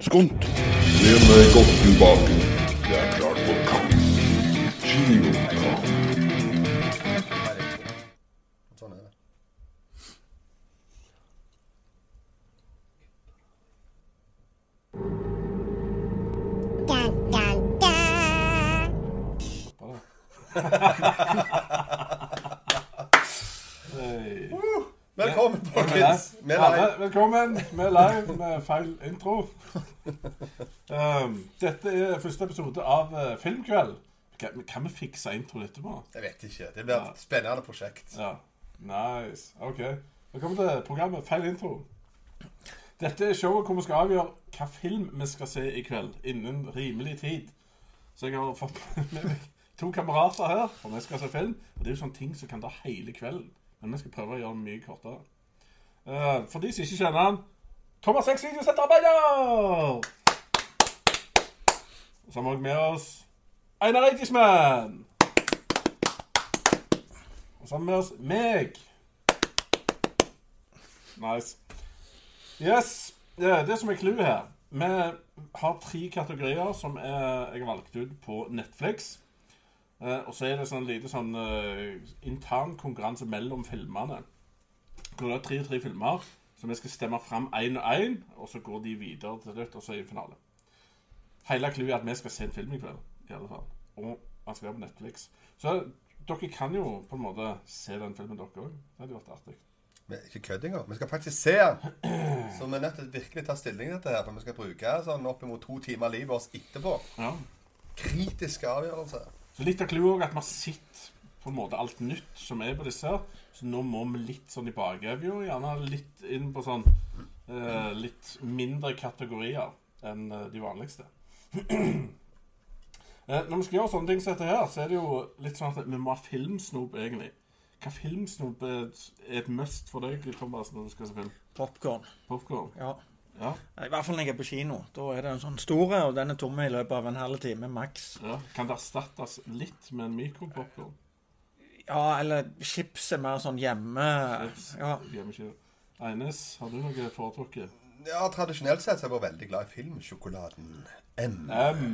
skunt. Len meg godt tilbake. Jeg er klar for kamp. Kinokamp. Velkommen. Vi er live med feil intro. Um, dette er første episode av uh, Filmkveld. Kan, kan vi fikse intro etterpå? Jeg vet ikke. Det blir et spennende prosjekt. Ja. Nice. OK. Velkommen til programmet Feil intro. Dette er showet hvor vi skal avgjøre hva film vi skal se i kveld innen rimelig tid. Så jeg har fått med meg to kamerater her, og vi skal se film. Og det er jo sånne ting som kan ta hele kvelden. Men vi skal prøve å gjøre det mye kortere. Eh, for de som ikke kjenner han Thomas X videosetterarbeider! Så har vi òg med oss Einar Eidisman. Og så har vi med oss meg. Nice. Yes. Det, det som er clouet her Vi har tre kategorier som er, jeg har valgt ut på Netflix. Eh, og så er det sånn lite sånn eh, intern konkurranse mellom filmene. Hvor det er tre og tre filmer som vi skal stemme fram én og én, og så går de videre til slutt, og så er det finale. Hele clouet er at vi skal se en film i kveld, i alle fall. Og han skal være på Netflix. Så dere kan jo på en måte se den filmen, dere òg. Det hadde vært artig. Er ikke kødd engang. Vi skal faktisk se den. Så vi er nødt til å virkelig ta stilling til dette her, for vi skal bruke sånn oppimot to timer av livet vårt etterpå. Ja. Kritiske avgjørelser. Så litt av clouet òg at vi har sett på en måte alt nytt som er på disse her. Så nå må vi litt sånn i bakevja, gjerne litt inn på sånn eh, litt mindre kategorier enn eh, de vanligste. eh, når vi skal gjøre sånne ting som dette her, så er det jo litt sånn at vi må ha filmsnop, egentlig. Hva filmsnop er et must for deg, Thomas, når du skal se film? Popkorn. Popkorn? Ja. Ja. I hvert fall når jeg er på kino. Da er det en sånn store, og den er tomme i løpet av en halv time maks. ja. Kan det erstattes litt med en mikropopkorn? Ja, eller chips er mer sånn hjemme. Ja. Eines, har du noe foretrukket? Ja, Tradisjonelt sett så har jeg vært veldig glad i filmsjokoladen M. M.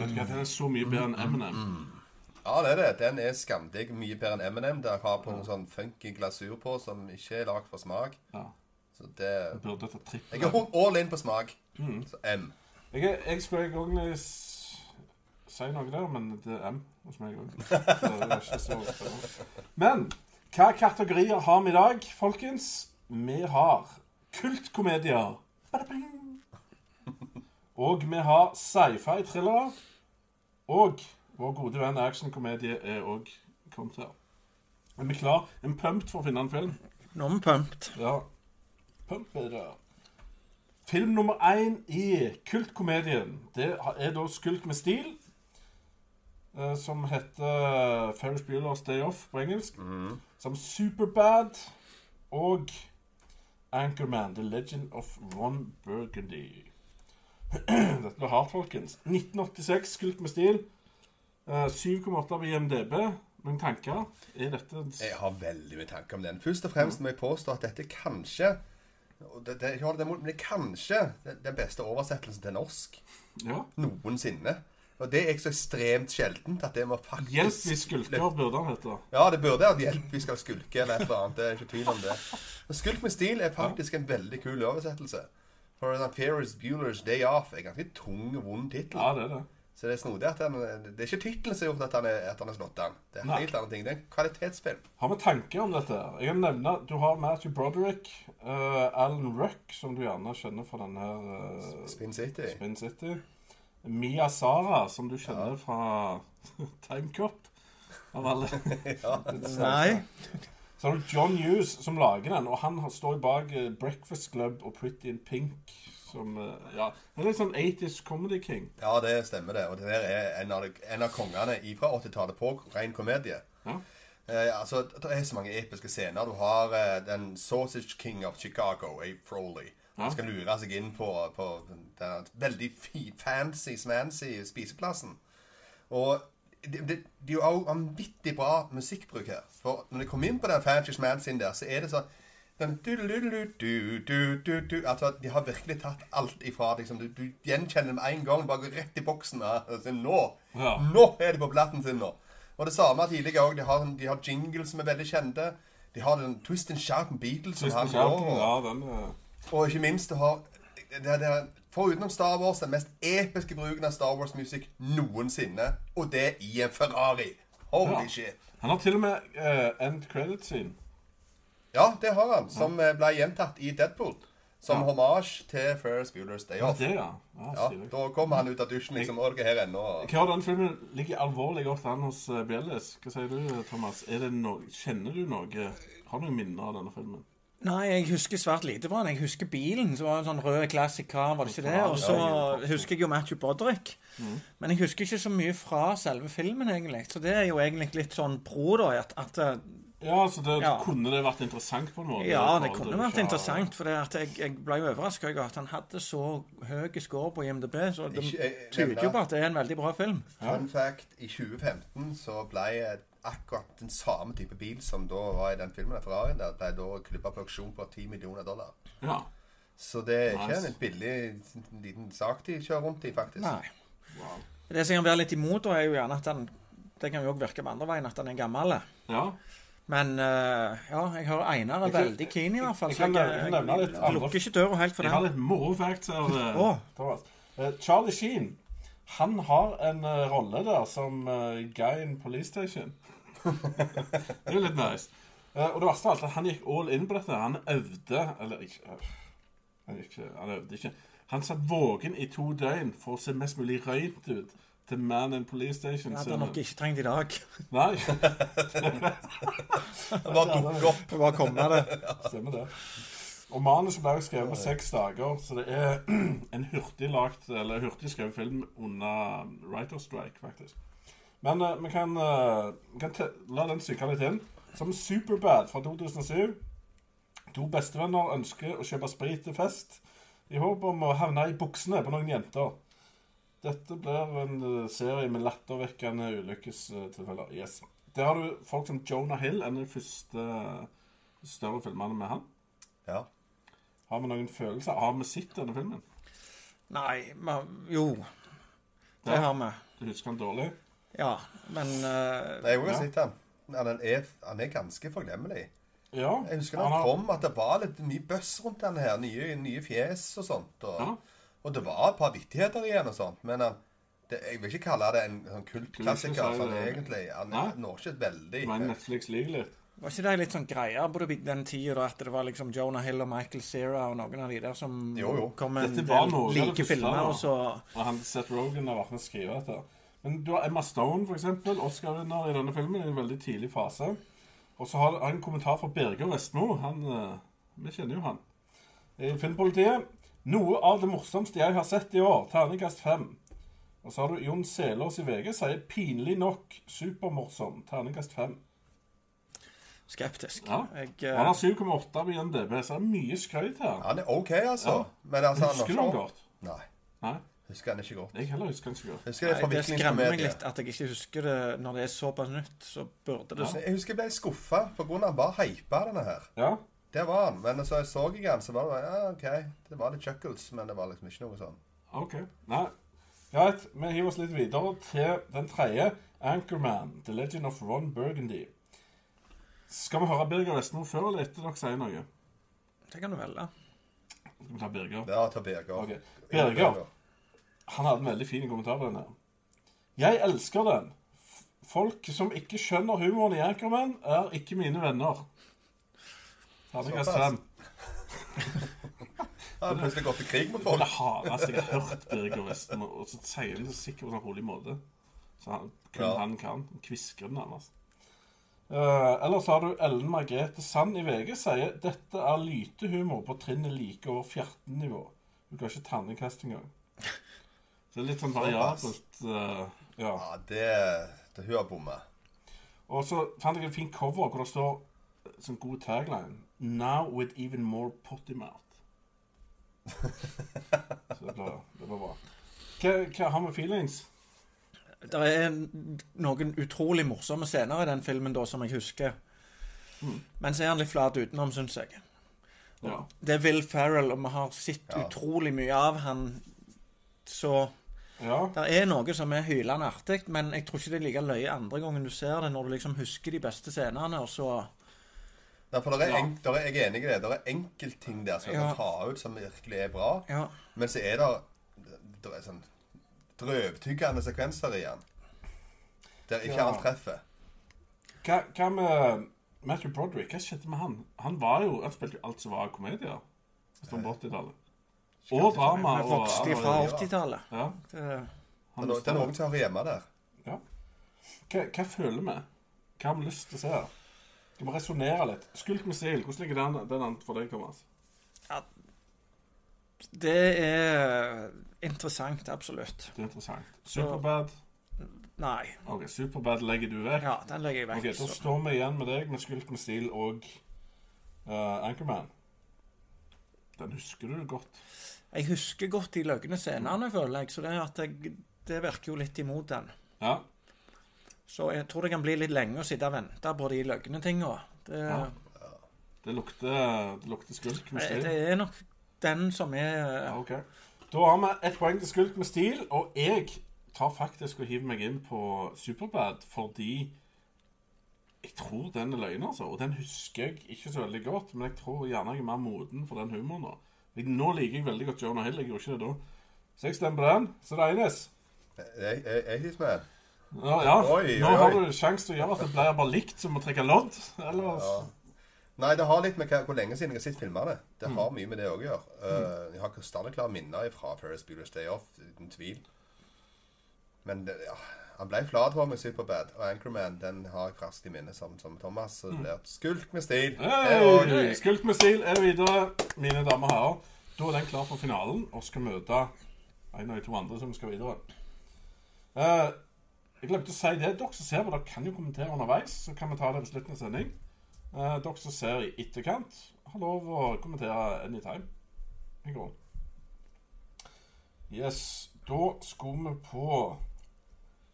Vet du hva, Den er så mye bedre enn M&M. Ja, det er det. Den er skamdigg mye bedre enn M&M. Der har på noen sånn funky glasur på som ikke er lagd for smak. Ja. Så det Jeg burde ta. Jeg er all in på smak. Så M. Jeg, jeg skulle egentlig s- si noe der, men det er M hos meg òg. Men hva kategorier har vi i dag, folkens? Vi har kultkomedier. Og vi har sci-fi-thrillere. Og vår gode venn actionkomedie er òg kommet her. Er vi klar? En pumped for å finne en film? Nå er vi pumped. Ja. Pump er det. Film nummer én i kultkomedien, det er da Skulk med stil. Eh, Som heter Ferris Bueller's Day Off på engelsk. Som Superbad og Anchorman, The Legend of Ron Burgundy. Dette blir hardt, folkens. 1986, skult med stil. Eh, 7,8 på IMDb. Noen tanker? Er dette Jeg har veldig mye tanker om den. Først og fremst må jeg påstå at dette kanskje det, det, det men det kanskje den beste oversettelsen til norsk Ja. noensinne. Og det er så ekstremt sjeldent at det må faktisk Hjelp vi skulker, burde han hete. Ja, det burde hatt hjelp vi skal skulke eller et eller annet. Det er ikke tvil om det. Og Skulk med stil er faktisk en veldig kul oversettelse. For Ferris Bueller's Day Off er en ganske tung og vond tittel. Ja, det er det. Så det er snodig at han, det er ikke tittelen som har gjort at han er, at han er slått den. Det er en helt annen ting. Det er en kvalitetsfilm. Har vi tanker om dette? Jeg kan nevne Du har Matthew Broderick, uh, Alan Ruck, som du gjerne kjenner fra denne eh, Spin City. Spin City. Mia Sara, som du kjenner fra Timecop. Av alle. Nei. Så har du John Hughes som lager den, og han står bak eh, Breakfast Club og Pretty in Pink. Som eh, Ja, det er litt sånn 80's Comedy King. Ja, det stemmer det. Og det der er en av, de- en av kongene fra 80-tallet på ren komedie. Ja. Eh, altså, Det er så mange episke scener. Du har eh, den Sausage King of Chicago, Ape Froley. Han skal lure seg inn på, på den veldig fancy, smancy spiseplassen. Og det, det, det er jo også vanvittig bra musikkbruk her. For når de kommer inn på den fancy-smancyen der, så er det så Den du, du, du, du, du, du, du. Altså, De har virkelig tatt alt ifra liksom, du, du gjenkjenner dem én en gang. Bare går rett i boksen. Altså, nå Ja. nå er de på platten sin nå. Og det samme tidligere òg. De, har- de har jingles som er veldig kjente. De har den Twist and Shout and Beatles. han skjerten, går, ja, den eh, Og ikke minst, du har det, det, Forutenom Star Wars, den mest episke bruken av Star Wars-musikk noensinne. Og det i en Ferrari. Holy Ja. shit. Han har til og med uh, end credit scene. Ja, det har han. Som ja. ble gjentatt i Deadpool. Som Ja. hommage til Ferris Bueller's Day Ja, Off. det, ja. ja, Ja, da kommer han ut av dusjen liksom. Og dere er her ennå. Hva har den filmen ligger alvorlig godt an hos uh, Bjellis? Hva sier du, Thomas? Det noe, kjenner du noe Har du noen minner av denne filmen? Nei, jeg husker svært lite fra den. Jeg husker bilen, som var en sånn rød classic car, var det ikke det? Og så husker jeg jo Matthew Broderick. Men jeg husker ikke så mye fra selve filmen, egentlig. Så det er jo egentlig litt sånn pro, da. At, at eh, Ja, så det, Ja. Kunne det vært interessant på en måte? Ja, det kunne vært interessant. For det at jeg, jeg ble jo overraska over at han hadde så høy score på IMDb. Så det tyder jo på at det er en veldig bra film. Fun fact, i 2015 så ble akkurat den samme type bil som da var i den filmen, Ferrarien, der ble da klippa på auksjon på 10 millioner dollar. Ja. Så det er ikke Nice. en billig liten sak de kjører rundt i, faktisk. Nei. Wow. Det som kan være litt imot, da, er jo gjerne at den Det kan jo òg virke med andre veien at den er gammel. ja. Men uh, ja, jeg hører Einar er veldig keen, i hvert fall. jeg jeg, jeg jeg lukker ikke døra helt for Jeg har litt moro facts her. oh. Thomas. Charlie Sheen han har en uh, rolle der som uh, guy in police station. det er jo litt nice. Uh, og det verste av alt er at han gikk all in på dette. Han øvde Eller ikke øh, han, gikk, han øvde ikke. Han satt våken i to døgn for å se mest mulig røynt ut til Man in Police Station. Det hadde han nok ikke trengt i dag. Nei, Det bare dukker opp. Det kommer komme det. stemmer det. Og manuset ble skrevet på seks dager, så det er en hurtiglagt, eller hurtigskrevet film under writer strike, faktisk. Men uh, vi kan, uh, kan la den synke litt inn. Som Superbad fra 2007. To bestevenner ønsker å kjøpe sprit til fest i håp om å havne i buksene på noen jenter. Dette blir en eh, serie med lattervekkende ulykkestilfeller. Yes. Der har du folk som Jonah Hill, en av de første større filmene med han. Ja. Har vi noen følelser? Har vi sett denne filmen? Nei, men jo. Det Ja. har vi. Du husker den dårlig? Ja, men uh, Nei, jeg har Ja. sett han. Han er, han er ganske forglemmelig. Ja. Jeg husker da han han kom, at det var litt mye bøss rundt den her. Nye, nye fjes og sånt. Og, Ja. og det var et par vittigheter igjen og sånt. Men han, det, jeg vil ikke kalle det en sånn kultklassiker. Sånn, egentlig. Han når ikke veldig Men Netflix liker litt. Var ikke det litt sånn greia på den tida at det var liksom Jonah Hill og Michael Cera og noen av de der som Jo, jo. kom med en Dette var del noe like filmer, og så Og han Seth Rogan har vært med å skrive dette. Men du har Emma Stone, for eksempel, Oscar-vinner i denne filmen i en veldig tidlig fase. Og så har har jeg en kommentar fra Birger Vestmo. Han, eh, Vi kjenner jo han. I Filmpolitiet. Noe av det morsomste jeg har sett i år. Terningkast fem. Og så har du Jon Selås i VG sier 'pinlig nok supermorsom'. Terningkast fem. Skeptisk. Ja. Jeg, uh... Han har 7,8 på IMDb, så det er mye skryt her. Han er OK, altså. Ja. Men altså, han Husker du han godt? Nei. Nei, Husker han ikke godt. jeg heller husker han ikke godt. Husker det nei, det skremmer meg litt at jeg ikke husker det når det er såpass nytt. Så burde det Jeg husker jeg ble skuffa pga. han bare hypa denne her. Ja, Det var han. Men så jeg så jeg han, så var det ja, OK. Det var litt chuckles, men det var liksom ikke noe sånn. ok. Nei. Greit, vi hiver oss litt videre til den tredje. Anchorman, The Legend of Ron Burgundy. Skal vi høre Birger Vestmo før eller etter dere sier noe? Det kan du velge. Skal vi ta Birger? Ja, ta Birger. Okay. Birger. Han hadde en veldig fin kommentar på den her. Jeg elsker den. Folk som ikke skjønner humoren i Anchorman, er ikke mine venner. Terningkast fem. Han har plutselig gått til krig mot Det folk. hardeste jeg har hørt Birger Vestmo, og så sier han det sikkert på en sånn rolig måte. Så han, kun Ja. han kan. Kvisker den nærmest. Uh, ellers har du Ellen Margrethe Sand i VG sier dette er lytehumor på trinnet like over fjertenivå. Hun kan ikke terningkast engang. Så det er litt sånn variabelt. Uh, ja. Ja, det, det Hun har bomma. Og så fant jeg en fin cover hvor det står sånn god tagline Now with even more potty mouth. Så det ble, det ble bra. Hva, hva har vi feelings? Det er noen utrolig morsomme scener i den filmen da som jeg husker. Men så er han litt flat utenom, syns jeg. Ja. Det er Will Ferrell, og vi har sett Ja. utrolig mye av han. Så ja. det er noe som er hylende artig, men jeg tror ikke det er like løye andre gangen du ser det, når du liksom husker de beste scenene, og så Nei, for der er Ja. en, der er, jeg er enig i det. Det er enkeltting der som Ja. kan ta ut som virkelig er bra. Ja. Men så er det, det er sånn drøvtyggende sekvenser i den. Der ikke Ja. alt treffer. Hva, hva med Matthew Broderick? Hva skjedde med han? Han var jo, han spilte jo alt som var komedier. På 80-tallet. Og drama. Han vokste fra 80-tallet. Ja, han Det er- noen som hører hjemme der. Ja. Hva, hva føler vi? Hva har vi lyst til å se? Skal vi resonnere litt? Skulk med stil. Hvordan ligger den, den an for deg, Thomas? Det er interessant, absolutt. Det er interessant. Superbad. Nei. Ok, Superbad legger du vekk. Ja, den legger jeg vekk. Ok, Da står vi igjen med deg med Skult med stil og uh, Anchorman. Den husker du godt. Jeg husker godt de løgne scenene, føler jeg, så det, jeg, det virker jo litt imot den. Ja. Så jeg tror det kan bli litt lenge å sitte og vente på de løgne tinga. Det, Ja. Det lukter, det lukter skulk med det, stil. det er nok den som er Ja, ok. Da har vi ett poeng til skulk med stil, og jeg tar faktisk og hiver meg inn på Superbad fordi jeg tror den er løgn, altså. Og den husker jeg ikke så veldig godt, men jeg tror gjerne jeg er mer moden for den humoren nå. Nå liker jeg veldig godt Jonah Hill, jeg gjorde ikke det da. Så jeg stemmer på den. Så det er. Jeg, jeg, jeg hiver med. Ja, ja. Oi, Nå oi, har du sjanse til å gjøre at det blir bare likt som å trekke lodd. Eller Ja. Nei, det har litt med hvor lenge siden jeg har sett filmene. Det Mm. har mye med det å gjøre. Uh, jeg har krystallklare minner fra Ferris Bueller's Day Off, uten tvil. Men det, ja, han ble flat for meg, Superbad. Og Anchorman den har jeg ferskt i minnet, som, som Thomas. Så det blir skulk med stil. Mm. Hey, Skulk med stil er videre, mine damer og herrer. Da er den klar for finalen og skal møte en av de to andre som skal videre. Uh, jeg glemte å si det. Dere som ser på, dere kan jo kommentere underveis. Så kan vi ta det på slutten av sending. Eh, dere som ser i etterkant, har lov å kommentere anytime. i grunn. Yes, da skulle vi på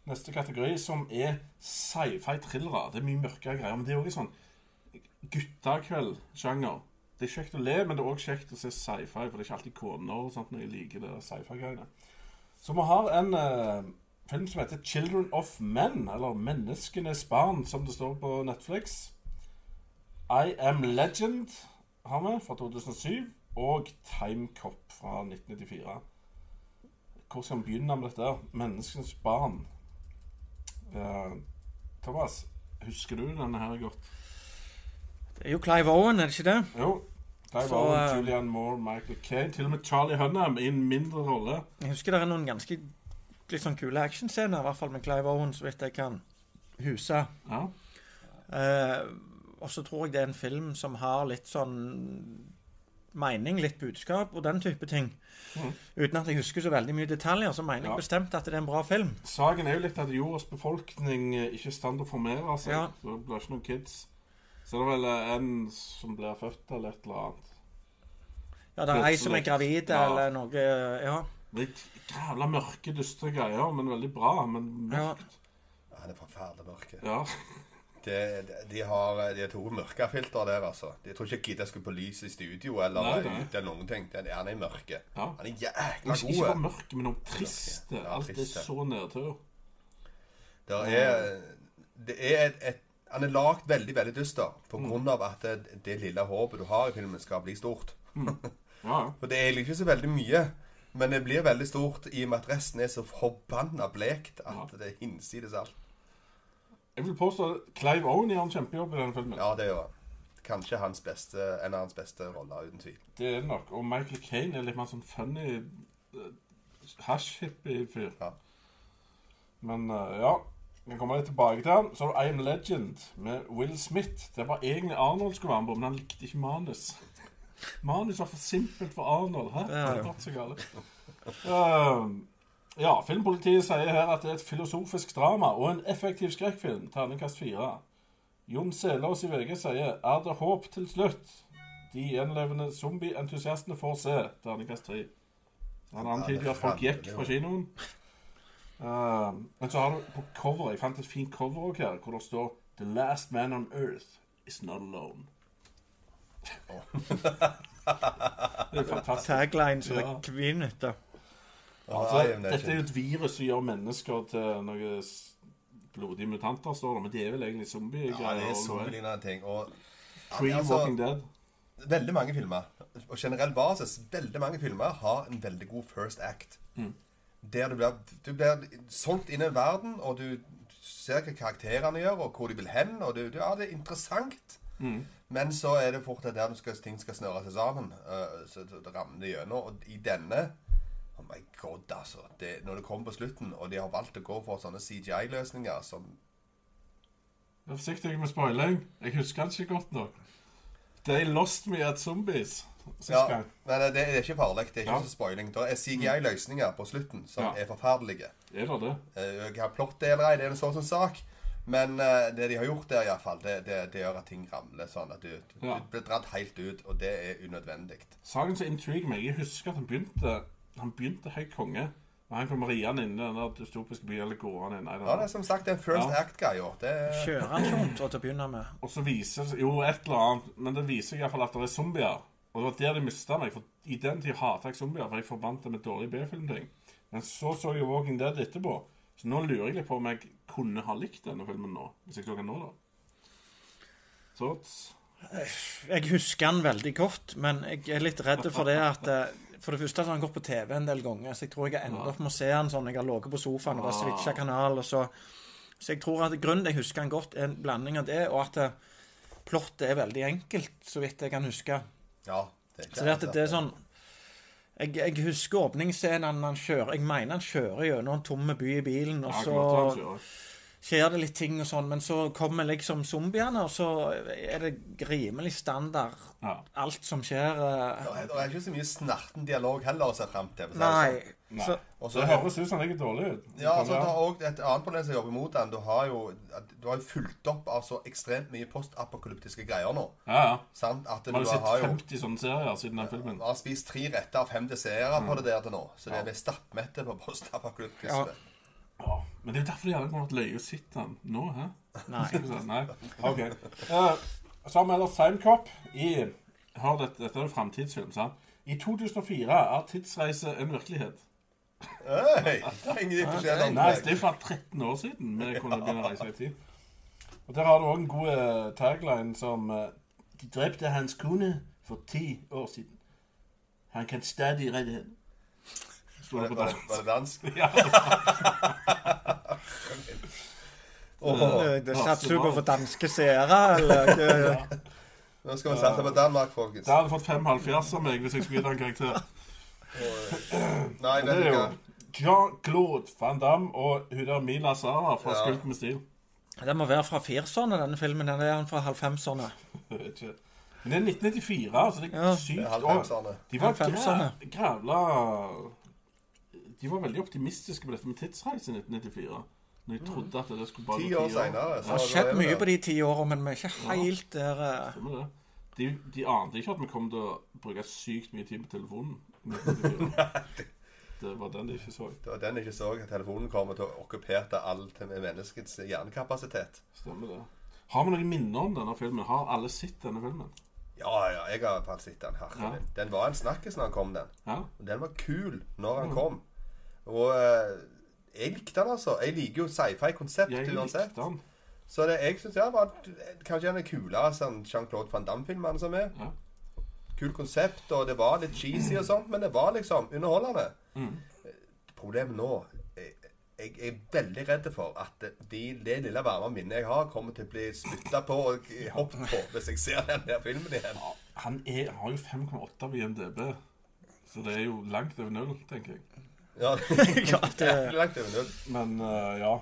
neste kategori, som er sci-fi thrillere. Det er mye mørkere greier, men det er også sånn guttakveld-sjanger. Det er kjekt å le, men det er òg kjekt å se sci-fi, for det er ikke alltid koner og sånt når jeg liker det sci-fi-greiene. Så vi har en eh, film som heter 'Children of Men', eller 'Menneskenes barn', som det står på Netflix. 'I Am Legend' har vi fra 2007, og 'Time Cop' fra 1994. Hvor skal vi begynne med dette? 'Menneskenes barn'. Eh, Thomas, husker du denne her godt? Det er jo Clive Owen, er det ikke det? Jo. Clive Så, var eh, Julian Moore, Michael Caine, til og med Charlie Hunnam i en mindre rolle. Jeg husker det er noen ganske litt sånn kule actionscener, i hvert fall med Clive Owen, så vidt jeg kan huse. Ja. Eh, og så tror jeg det er en film som har litt sånn mening, litt budskap og den type ting. Mm. Uten at jeg husker så veldig mye detaljer, så mener Ja. jeg bestemt at det er en bra film. Saken er jo litt at jordas befolkning eh, ikke er i stand til å formere seg. Ja. Så det blir ikke noen kids. Så det er vel eh, en som blir født, eller et eller annet. Ja, det er ei som er gravid, Ja. eller noe Ja. Litt jævla mørke, dystre greier, men veldig bra. Men ja. mørkt. Ja, det er forferdelig mørke. Ja. Det, de, de har de har to mørkefilter der, altså. Jeg tror ikke å skru på lys i studio eller Nei, nei. ute eller noen ting. Den er, han er mørke. ja. Han er jækla god. ikke bare god. men også trist. Ja, Alt er så nedtur. Det er, det er et, et Han er lagd veldig, veldig dyster på Mm. grunn av at det, det lille håpet du har i filmen, skal bli stort. Mm. ja. For det er egentlig ikke så veldig mye. Men det blir veldig stort i og med at resten er så forbanna blekt at det er hinsides alt. Jeg vil påstå at Clive Owen gjør en kjempejobb i denne filmen. Ja, det gjør han. Kanskje hans beste, en av hans beste roller, uten tvil. Det er det nok. Og Michael Caine er litt mer sånn funny uh, hasj-hippie-fyr. Ja. Men uh, ja, vi kommer litt tilbake til han. Så har du I Am Legend med Will Smith. Det var egentlig Arnold skulle være med på, men han likte ikke manus. Manus var for simpelt for Arnold. Hæ? Det er jo. Det er. Uh, ja, Filmpolitiet sier her at det er et filosofisk drama og en effektiv skrekkfilm. Terningkast fire. Jon Selås i VG sier er det håp til slutt. De gjenlevende zombieentusiastene får se. Terningkast tre. Han antyder jo at folk gikk fra kinoen. Uh, men så har du på coveret Jeg fant et fint cover også her, hvor det står 'The last man on earth is not alone'. Det er fantastisk. Tagline som er kvinnete. Altså, dette er jo et virus som gjør mennesker til noen blodige mutanter, står det. Men de er vel egentlig zombiegreier. Ja, det er all the så way. mye lignende ting. Og Pre altså, Walking Dead. veldig mange filmer, og generell basis, veldig mange filmer har en veldig god first act. Mm. Der du blir, du blir solgt inn i verden, og du ser hva karakterene gjør, og hvor de vil hen, og du, ja, det er interessant. Mm. Men så er det fort at der du skal, ting skal snøre seg sammen, Uh, så det, det ramler gjennom. Og i denne my god, altså. Det, når det kommer på slutten, og de har valgt å gå for sånne CGI-løsninger som Vær forsiktig med spoiling. Jeg husker det ikke godt nok. They lost me at zombies. Ja, nei, men det, det er ikke farlig. Det er ikke Ja. så spoiling. Det er CGI-løsninger på slutten som Ja. er forferdelige. Er det det? Eh, Jeg har eller ei, det, er en sånn sak. Men eh, det de har gjort der, iallfall, det, det, det gjør at ting ramler sånn at du, du, Ja. du blir dratt helt ut, og det er unødvendig. Saken som intriger meg Jeg husker at den begynte Han begynte helt konge. Og han kom riende inn i den der dystopiske byen, eller gående inn. Ja, det er som sagt en first Ja. act-greia. Det er- Kjører han sånn til å begynne med? Og så viser Jo, et eller annet. Men det viser i hvert fall at det er zombier. Og det var der de mista meg. For i den tid hata jeg zombier, for jeg forbandt det med dårlige B-filmting. Men så så jeg Walking Dead etterpå. Så nå lurer jeg litt på om jeg kunne ha likt denne filmen nå. Hvis jeg så den nå, da. Så Jeg husker den veldig godt, men jeg er litt redd for det at eh, For det første så har han gått på TV en del ganger, så jeg tror jeg har endt opp med å se han sånn. Jeg har ligget på sofaen og bare switcha kanal, og så Så jeg tror at grunnen til jeg husker han godt, er en blanding av det, og at eh, plottet er veldig enkelt, så vidt jeg kan huske. Ja. Det er Så det, at det, det er sånn jeg, jeg husker åpningsscenen han kjører Jeg mener han kjører gjennom en tom by i bilen, og så kjører. Skjer det litt ting og sånn, men så kommer liksom zombiene, og så er det rimelig standard, Ja. alt som skjer. Uh... Det er- det er ikke så mye snerten dialog heller å se frem til. det Nei. sånn. Nei. Så, Og Så så det høres ut som han ligger dårlig ut. Ja, altså, det er også et annet problem som jobber mot den. Du har jo, du har jo fulgt opp av så ekstremt mye postapokalyptiske greier nå. ja, ja. Sant? At du Man har jo har sett jo sånne serier siden den filmen. vi har spist tre retter av fem desserter Mm. på det der til nå. Så det er vi stappmette på postapokalyptiske. Ja. Ja, men det er jo derfor de hadde kommer til å sitte den nå, hæ? nei. Nei. OK. Uh, så har vi ellers Timecop i Hør, dette, dette er jo framtidsfilm, sant? I 2004 er tidsreise en virkelighet. Om Nei, det det. er fra 13 år siden vi kunne begynne å reise i tid. Og Der har du òg en god eh, tagline som eh, De drepte hans kone for ti år siden. Han kan stadig redde henne. Var det var var det dansk? Ja, Eh, Det satser du på for danske seere, eller? ja. nå skal vi satse på Danmark, folkens. Da hadde fått 5,5 av meg hvis jeg skulle gitt en karakter. Nei, Det er jo. Jean-Claude Van Damme og hun der Mila Sara fra Ja. Skult med stil. Den må være fra 40-erne, denne filmen. Eller er han fra 50-erne? Jeg vet ikke. Men det er 1994, altså. Det er Ja. sykt. Det er de var 90-erne. grævla De var veldig optimistiske på dette med tidsreise i 1994. Når de trodde at det skulle bare Ti år senere. Det har skjedd mye på de ti åra, men vi er ikke helt der ja, Stemmer det. De, de ante ikke at vi kom til å bruke sykt mye tid på telefonen. i 1994. Det var den de ikke så. Det var den de ikke så at telefonen kommer til å okkupere alt med menneskets hjernekapasitet. Stemmer det. Har vi noen minner om denne filmen? Har alle sett denne filmen? Ja, ja, jeg har sett den. Herre Ja. Den var en snakkis når han kom, den. Ja? Den var kul når den han kom. Og eh, jeg likte den, altså. Jeg liker jo sci-fi-konsept uansett. likte den. Så det, jeg syns det var kanskje en av kulere sånn Jean-Claude van Damme-filmene som er. Ja. Kul konsept, og det var litt cheesy og sånt, men det var liksom underholdende. Mm. Problemet nå jeg, jeg er veldig redd for at de, det lille varme minnet jeg har, kommer til å bli spytta på og hoppet på hvis jeg ser den der filmen igjen. Han er, har jo 5,8 på IMDb. Så det er jo langt over null, tenker jeg. Ja, det er det, langt over null. Men uh, ja.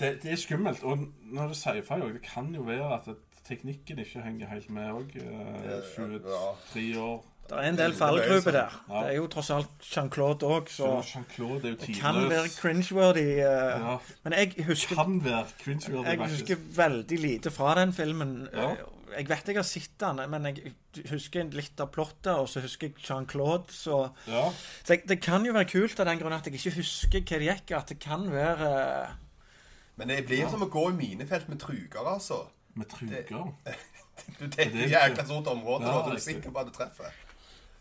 Det, det er skummelt. Og når det sier feil òg, det kan jo være at teknikken ikke henger helt med òg. Uh, 23 år. det er en del fallgruber der. Ja. Det er jo tross alt Jean-Claude òg, så er jo det kan være cringeworthy. Uh, Ja, Men jeg husker, kan være cringeworthy, jeg husker veldig lite fra den filmen. Ja. Jeg vet jeg har sett den, men jeg husker litt av plottet, og så husker jeg Jean-Claude, så Ja. Så jeg, det kan jo være kult av den grunn at jeg ikke husker hva det gikk, at det kan være eh, Men det blir som å gå i minefelt med truger, altså. Med truger. Du Det er et jækla stort område, Ja, og du er sikker på at du treffer.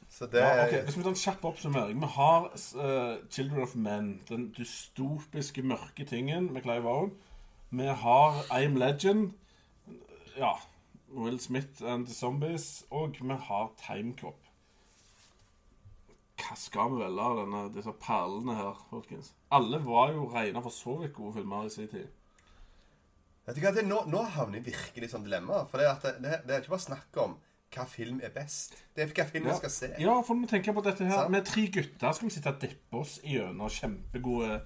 Så det Ja, ok, Hvis vi tar en kjapp oppsummering. Vi har uh, Children of Men, den dystopiske, mørke tingen med Clive Owen. Vi har I Am Legend, ja, Will Smith and the Zombies, og vi har Timecop. Hva skal vi velge av denne, disse perlene her, folkens? Alle var jo regna for så vidt gode filmer i sin tid. Vet du hva, det, nå, nå havner jeg virkelig i sånn dilemma. For det, det, det, er ikke bare snakk om hva film er best. Det er hva film jeg skal se. Ja, for vi tenker på dette her. Sant. Med tre gutter skal vi sitte og dippe oss gjennom kjempegode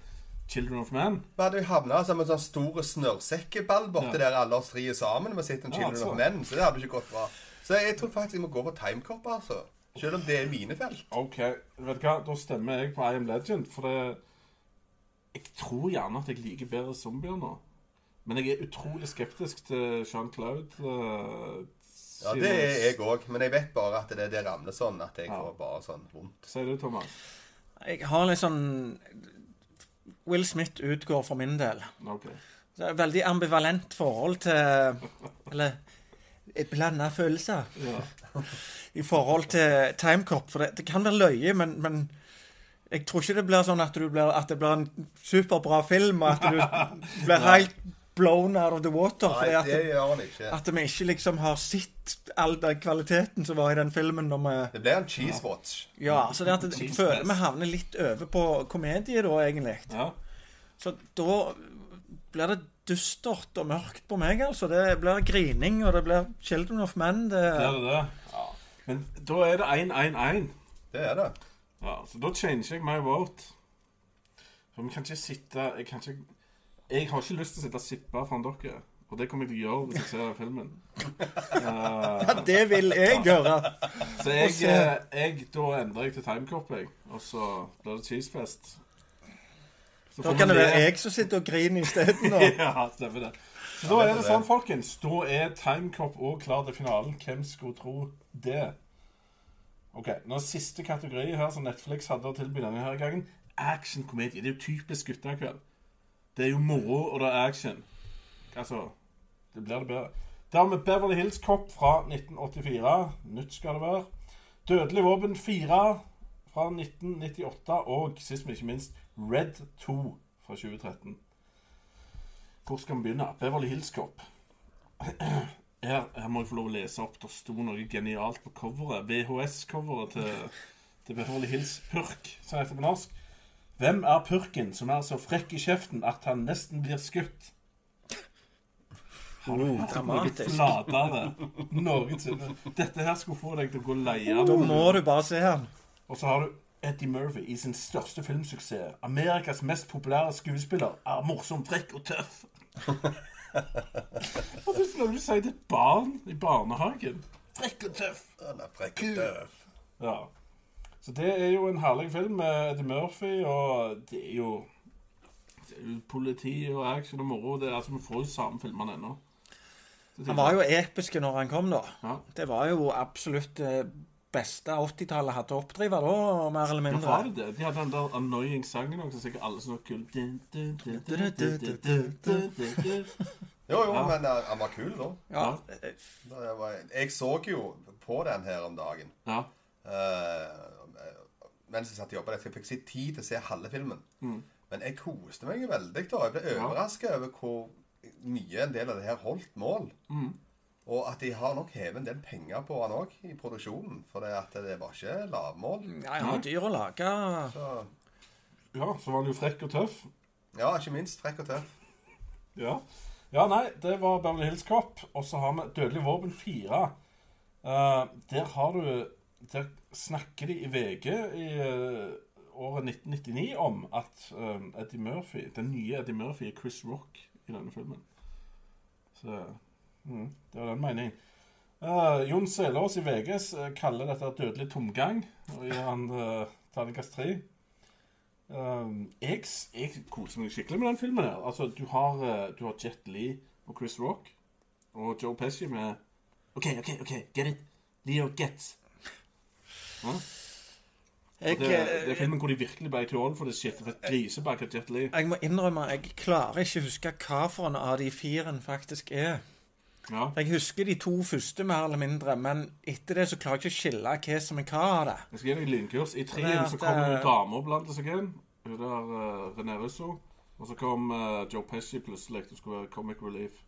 Children of Men. Vi hadde jo havna som en sånn stor snørrsekkeball borti Ja. der alle oss tre er sammen. Vi sitter en Children ja, of Men, så det hadde ikke gått bra. Så jeg tror faktisk jeg må gå for Timecop, altså. Selv om det er mine felt. OK, vet du hva? Da stemmer jeg på I Am Legend, for det Jeg tror gjerne at jeg liker bedre zombier nå. Men jeg er utrolig skeptisk til Jean-Claude. eh, Ja, det er jeg òg. Men jeg vet bare at det, det ramler sånn at jeg Ja. får bare sånn vondt. Sier du, Thomas? Jeg har litt sånn Will Smith utgår for min del. Okay. Det er et veldig ambivalent forhold til Eller blanda følelser Ja. i forhold til Timecop. For det, det kan være løye, men, men jeg tror ikke det blir sånn at, du blir, at det blir en superbra film, og at du blir helt blown out of the water. Nei, fordi at, det gjør han ikke. at vi ikke liksom har sett all den kvaliteten som var i den filmen når vi Det blir en cheese watch. Ja, så det at jeg føler vi havner litt over på komedie da, egentlig. ja. Så da blir det dystert og mørkt på meg, altså. Det blir grining, og det blir Children of Men. Det, Blir det det? Ja. Men da er det 1-1-1. Det er det. Ja, så da changer jeg my vote. For vi kan ikke sitte Jeg kan ikke Jeg har ikke lyst til å sitte og sippe foran dere. Og det kommer jeg til å gjøre hvis jeg ser filmen. Uh, ja, det vil jeg gjøre. så jeg, eh, jeg Da endrer jeg til timecop, jeg. Og så blir det cheesefest. Så Da kan det være jeg som sitter og griner isteden. ja, stemmer det. Så da er det sånn, folkens. Da er Timecop òg klar til finalen. Hvem skulle tro det? Ok, nå er Siste kategori her som Netflix hadde å tilby denne her gangen, actionkomedie. Det er jo typisk guttekveld. Det er jo moro, og det er action. Altså Det blir det bedre. Dermed Beverly Hills Cop fra 1984. Nytt skal det være. Dødelig våpen 4 fra 1998. Og sist, men ikke minst, Red 2 fra 2013. Hvor skal vi begynne? Beverly Hills Cop. Her, her må jeg få lov å lese opp. Det sto noe genialt på coveret. VHS-coveret til, til Beverly Hills Purk, som heter på norsk. Hvem er purken som er så frekk i kjeften at han nesten blir skutt? Har du hørt noe flatere noensinne? Dette her skulle få deg til å gå leie. Da må du bare se han. Og så har du Eddie Murphy i sin største filmsuksess. Amerikas mest populære skuespiller er morsom, frekk og tøff. Hva syns du når du sier til et barn i barnehagen? Frekk og tøff. Han er frekk og tøff. Ja. Så det er jo en herlig film med Eddie Murphy, og det er jo det er politi og action og moro. Det er, altså, Vi får jo samme filmene ennå. Han var jo episk når han kom, da. Ja. Det var jo absolutt det beste 80-tallet hadde å oppdrive da, mer eller Ja, mindre. var det det? De hadde den der annoying sangen òg, som sikkert alle som var kul. Jo, jo, Ja. men uh, han var kul da. Ja, Jeg, så jo på den her om dagen. Ja. eh, mens jeg satt og jobbet. Jeg fikk si tid til å se halve filmen. Men jeg koste meg veldig. da. Jeg ble Ja. over hvor mye en del av det her holdt mål. Og at de har nok hevet en del penger på han òg i produksjonen. For det, at det var ikke lavmål. ja, han var dyr å lage. Så, ja, så var han jo frekk og tøff. ja, ikke minst frekk og tøff. Ja. ja, nei, det var Beverly Hills Cop. Og så har vi Dødelig våpen 4. Uh, der har du Der snakker de i VG i eh, året 1999 om at eh, Eddie Murphy, den nye Eddie Murphy er Chris Rock i denne filmen. Så mm, det var den meningen. Uh, Jon Selås i VG eh, kaller dette dødelig tomgang, og gir han uh, terningkast tre. Uh, jeg, jeg koser meg skikkelig med den filmen. her Altså, Du har, uh, du har Jet Li og Chris Rock og Joe Pesci med OK, OK, ok, get it? Leo gets. Ja? Jeg, Det, det er eh, filmen hvor de virkelig ble til ål for det shit. For et grisebakk av Jet Li. jeg må innrømme jeg klarer ikke å huske hva for en av de fire faktisk er. Ja. Jeg husker de to første mer eller mindre, men etter det så klarer jeg ikke å skille hva som er hva av det. Jeg skal gi deg lynkurs. I treen så kommer eh, damer blant seg inn. Hun der uh, René Russo. Og så kom uh, Joe Pesci plutselig. Det skulle være Comic Relief.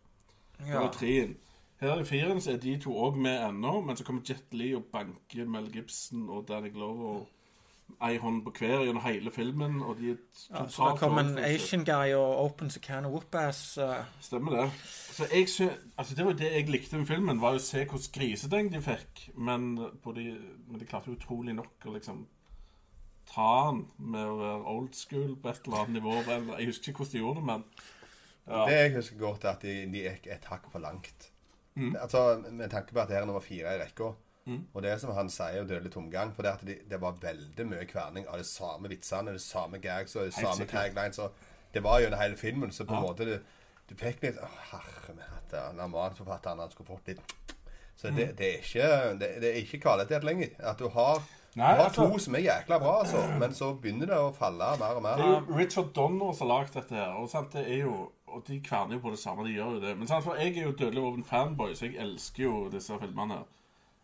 Det var treen. Her i firen så er de to òg med ennå, men så kommer Jet Li og banker Mel Gibson og Danny Glover og ei hånd på hver gjennom hele filmen, og de er Ja, så det kom en. Asian guy og opens a can of whoop-ass. Uh. Stemmer det. Så jeg sy altså Det var jo det jeg likte med filmen, var jo å se hvordan grisedeng de fikk. Men, på de, men de klarte jo utrolig nok å liksom ta den med å være old school på et eller annet nivå. Jeg husker ikke hvordan de gjorde det, men ja. Det jeg husker godt, er at de, de gikk et hakk for langt. Altså, Med tanke på at det er nummer fire i rekka. Og det er som han sier, jo dødelig tomgang. For det, at de, det var veldig mye kverning av de samme vitsene, de samme gags og de samme taglines. Det var under hele filmen, så på en måte du, du fikk litt Å, herre min hatt, ja, den manusforfatteren han skulle fått litt Så det, det er ikke det, det er ikke kvalitet lenger. At du har, Nei, du har altså- to som er jækla bra, altså, men så begynner det å falle mer og mer. Det er jo Richard Donner som har lagd dette her. Og sant, det er jo Og de kverner jo på det samme, de gjør jo det. Men sant, for jeg er jo Dødelig våpen-fanboy, så jeg elsker jo disse filmene her.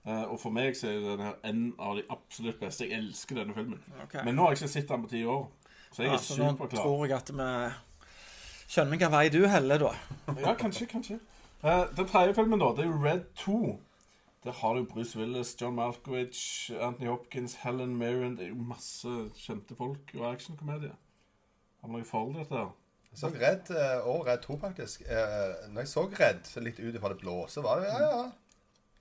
Eh, og for meg så er denne her en av de absolutt beste. Jeg elsker denne filmen. Okay. Men nå har jeg ikke sett den på ti år, så jeg ja, er så nå tror jeg at vi skjønner hvilken vei du heller, da. Ja, kanskje, kanskje. Uh, den tredje filmen, da, det er jo Red 2. Der har du Bruce Willis, John Malkovich, Anthony Hopkins, Helen Mirren Det er jo masse kjente folk og actionkomedie. Har du noe forhold til dette? her? Jeg så Redd eh, og Redd 2, faktisk. Eh, Når jeg så Redd litt ut fra det blå, så var det ja, ja.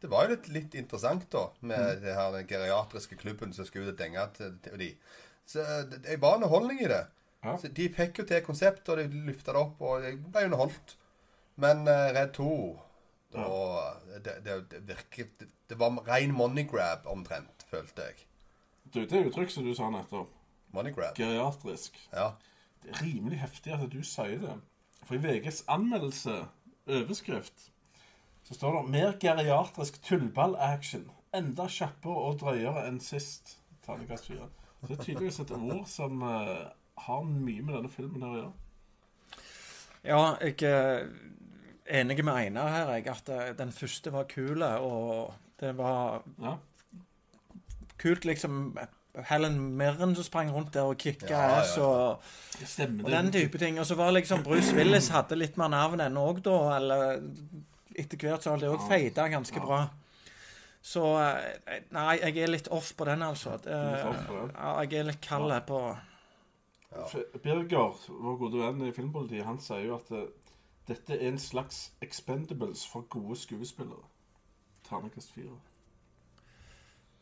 Det var jo litt, litt interessant, da, med det her den geriatriske klubben som skulle ut og denge til, til de. Så eh, det, det var underholdning i det. Ja. Så de fikk jo til konseptet, og de løfta det opp, og jeg ble underholdt. Men uh, Redd 2 da, det, det, det virket det, det var ren money grab, omtrent, følte jeg. Du, det uttrykk som du sa nettopp. Money grab. Geriatrisk. Ja. Det er rimelig heftig at du sier det. For i VGs anmeldelse, overskrift, så står det 'Mer geriatrisk tullball-action'. Enda kjappere og drøyere enn sist. Terningkast fire. Så det er tydeligvis et ord som uh, har mye med denne filmen her å gjøre. Ja, jeg er enig med Einar her, jeg, at eh, den første var kul, og det var Ja. kult, liksom Helen Mirren som sprang rundt der og kicka Ja, ja, ass og, Det og den type ting. Og så var liksom Bruce Willis hadde litt mer navn enn òg, da. Eller etter hvert så har det òg feida ganske bra. Så eh, Nei, jeg er litt off på den, altså. Ja, jeg er litt kald på ja. Birger, vår gode venn i Filmpolitiet, han sier jo at eh, dette er en slags expendables for gode skuespillere. Ternekast fire.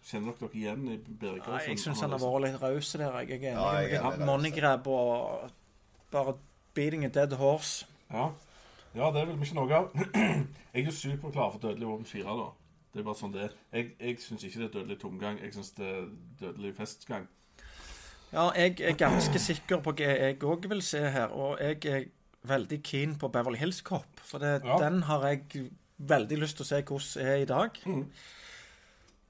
Kjenner dere dere igjen i Birger? Nei, Jeg syns han har vært litt raus der. Jeg er enig Ja, jeg er med enig, money grab og bare beating a dead horse. Ja. ja, det vil vi ikke noe av. jeg er superklar for Dødelig våpen 4, da. Det er bare sånn det er. Jeg, jeg syns ikke det er dødelig tomgang. Jeg syns det er dødelig festgang. Ja, jeg er ganske sikker på hva jeg òg vil se her, og jeg er veldig keen på Beverly Hills Cop. For det, Ja. den har jeg veldig lyst til å se hvordan er i dag.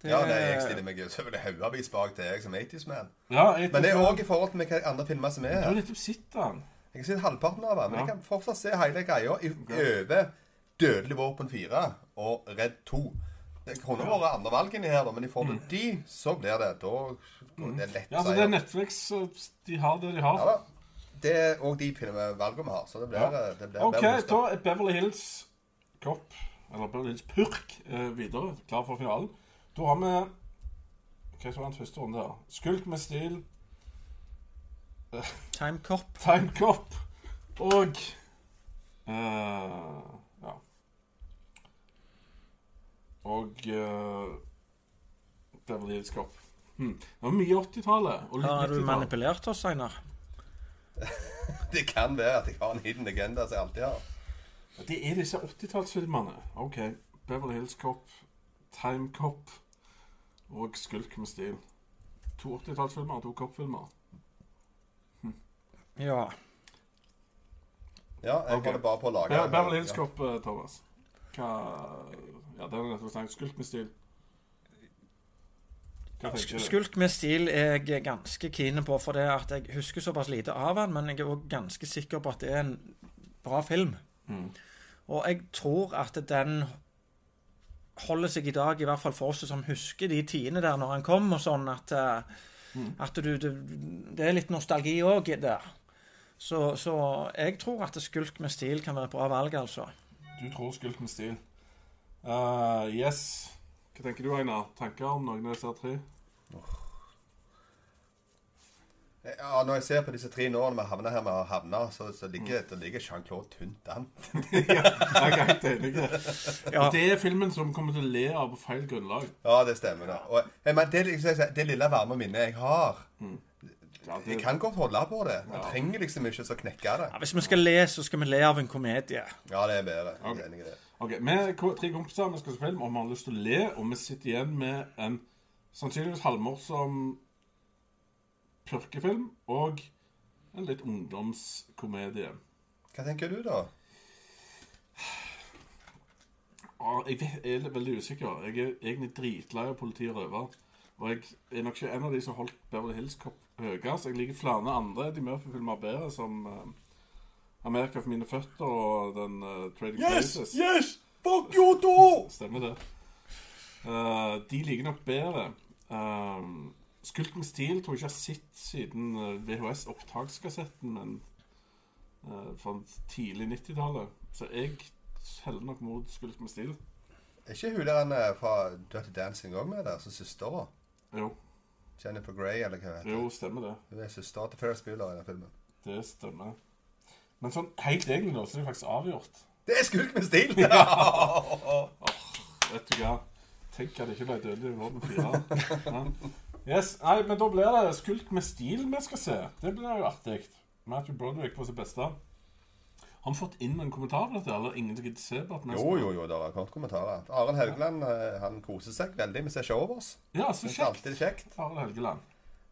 Det, Ja, nei, jeg stiller meg så vil jeg haugevis bak til jeg som 80's-man. Ja, Men det er òg i forhold til hvilke andre filmer som er Du har her. nettopp sett den. Jeg har sett halvparten av den, men jeg kan fortsatt se hele greia over Dødelig våpen 4 og Redd 2. Det kunne vært andre valg inni her, men i forhold til de, så blir det da Det er lett Ja, så det er Netflix. eh, De har det de har. Ja da. Det er òg de valgene vi har, så det blir, Ja. det blir OK, da er Beverly Hills Cop, eller Beverly Hills Purk, eh, videre. Klar for finalen. Da har vi Hva var den første runde der? Skulk med stil, Time Cop. Time Cop og uh, Ja. Og uh, Beverly Hills Cop. Hmm. Det var mye 80-tallet. og Har du manipulert oss, Einar? Det kan være at jeg har en hidden agenda som jeg alltid har. Det er disse 80-tallsfilmene. OK. Beverly Hills Cop, Time Cop og Skulk med stil. To 80-tallsfilmer og to Cop-filmer. Ja. Ja, jeg Ok. holder bare på å lage Ja, Beverly Hills. Cop, eh, Thomas. Hva Ja, det er nettopp snakket. Skulk med stil. Skulk med stil er jeg ganske keen på, for det at jeg husker såpass lite av den, men jeg er òg ganske sikker på at det er en bra film. Mm. Og jeg tror at den holder seg i dag, i hvert fall for oss som husker de tidene der når han kom, og sånn at, mm. at du, det, det er litt nostalgi òg der. Så, så jeg tror at Skulk med stil kan være et bra valg, altså. Du tror skulk med stil. Uh, yes. Hva tenker du, Einar? Tanker om noen av disse tre? Ja, Når jeg ser på disse tre når vi havner her med å havne, så, så ligger, det ligger Jean-Claude tynt an. Jeg er helt enig. Ja. Det er filmen som kommer til å le av på feil grunnlag. Ja, det stemmer. da. Og, jeg, men det, liksom, det lille varme minnet jeg har Ja, det- Jeg kan godt holde på det. Man trenger liksom ikke så knekke det. Ja, hvis vi skal le, så skal vi le av en komedie. Ja, det er bedre. Jeg er enig i det. Ok, Vi er tre kompiser, vi skal se film, og vi har lyst til å le. Og vi sitter igjen med en sannsynligvis halvmorsom purkefilm og en litt ungdomskomedie. Hva tenker du, da? Ah, jeg er veldig usikker. Jeg er egentlig dritlei av politi og røver. Og jeg er nok ikke en av de som holdt Beverly Hills Cop høyest. Jeg liker flere andre Eddie Murphy-filmer bedre, som uh, Amerika for mine føtter og den uh, Trading Places. Yes! Fuck you, too! Stemmer det. Uh, de liker nok bedre. Uh, Skult med stil tror jeg ikke jeg har sett siden eh, VHS-opptakskassetten, men uh, fra tidlig 90-tallet. Så jeg heller nok mot Skult med stil. Er ikke hun der han er fra Dirty Dancing òg med der, som søstera? Jo, Jennifer Grey, eller hva heter jo, stemmer det. Hun er søstera til Ferris Bueller i den filmen. Det stemmer. Men sånn helt egentlig, nå, så er det faktisk avgjort. Det er skulk med stil! Ja! Vet du hva? Tenk at det ikke ble dødelig i Våpen 4. Ja. Yes, nei, men da blir det Skult med stil vi skal se. Det blir jo artig. Matthew Broderick på sitt beste. Har vi fått inn en kommentar på dette, eller ingen som gidder se på at Jo, jo, jo, det har kommet kommentarer. Arild Helgeland eh, han koser seg veldig med å se showet vårt. Ja, så kjekt. alltid kjekt. Arild Helgeland.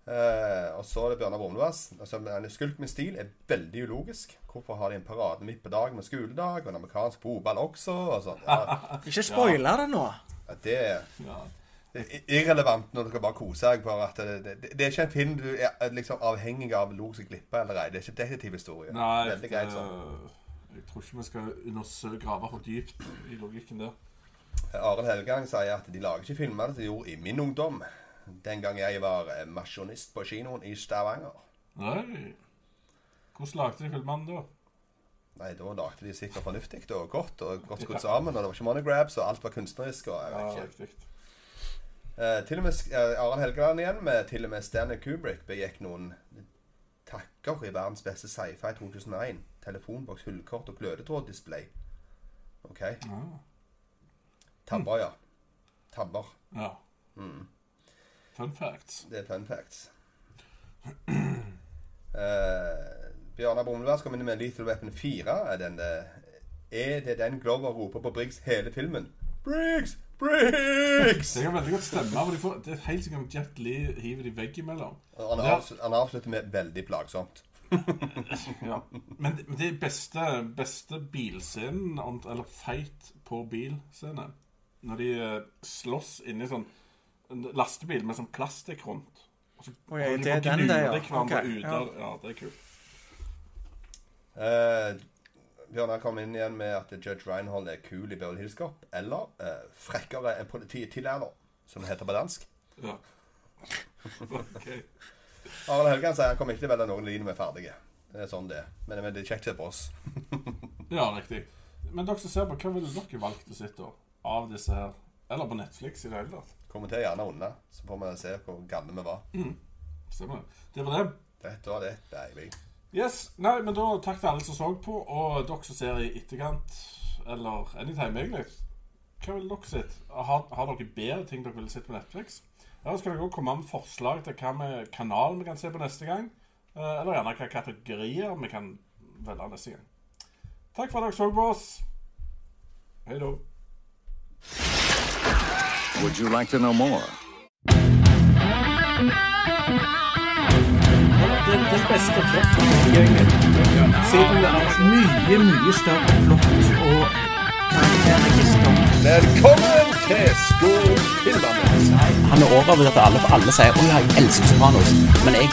Eh, og så er det Bjørnar Brumlevass. Altså, en skulk med stil er veldig ulogisk. Hvorfor har de en parade midt på dagen med skoledag, og en amerikansk fotball også? Og sånt, Ja, Ikke spoile det nå. Ja. det er irrelevant når du skal bare kose deg. Bare at det, det, det er ikke en film du er liksom avhengig av lo seg glippe eller ei. Det er ikke detektivhistorie. Veldig greit sånn. jeg tror ikke vi skal undersøke grave for dypt i logikken der. Arild Helgang sier at de lager ikke filmer som de gjorde i min ungdom. Den gang jeg var eh, masjonist på kinoen i Stavanger. Nei. Hvordan lagde de filmene da? Nei, da lagde de sikkert fornuftig og godt og godt skutt sammen. Og det var ikke monograbs, og alt var kunstnerisk. og jeg Ja, vet ikke. riktig. Eh, til og med uh, Arild Helgeland igjen, med til og med Stanley Kubrick, begikk noen takker i verdens beste sci-fi 2001. Telefonboks, hullkort og glødetråddisplay. OK? Ja. Tabber, ja. Tabber. ja. Mm. Fun facts. Det er fun facts. Uh, Bjørnar Brumlevass skal minne med Lethal Weapon 4. Er, den, eh, er det den Glover roper på Briggs hele filmen? Briggs! Briggs! Det kan veldig godt stemme. for de får, det er helt sikkert Jet Li hiver de veggimellom. Han, er- han avslutter med 'veldig plagsomt'. Ja. Men det- det beste, beste bilscenen, eller feit på bilscene, når de eh, slåss inni sånn lastebil med sånn plastikk rundt. Og så Oi, de det er den der, ja. Okay, ut ja. ja, det er kult. Uh, Bjørnar kom inn igjen med at Judge Reinhold er kul i Beverly Hills Cop. Eller eh, frekkere enn polititillærer, som det heter på dansk. Ja. Ok. Arild Helgan sier han kommer ikke til å velge noen linjer vi er ferdige. Det er sånn det er. Men, det er kjekt å se på oss. Ja, riktig. Men dere som ser på, hva ville dere valgt å sitte av disse her? Eller på Netflix i det hele tatt? Kommenter gjerne under, så får vi se hvor gamle vi var. Stemmer det. Det var det. Dette var det. Deilig. Yes, nei, men da takk til alle som så på, og dere som ser i etterkant, eller anytime egentlig. Hva vil dere sett? Har, har dere bedre ting dere vil sett på Netflix? Eller skal dere også komme med forslag til hva med kanal vi kan se på neste gang? Eh, Eller gjerne hva kategorier vi kan velge neste gang. Takk for at dere så på oss. Hei da. Would you like to know more? Det, det beste tilgjengelig. Siden det er mye, mye større flott og karakterregister. Velkommen til Skogfilmerne! Han er overbevist at alle, alle sier 'Å ja, jeg elsker Sopranos'. Men jeg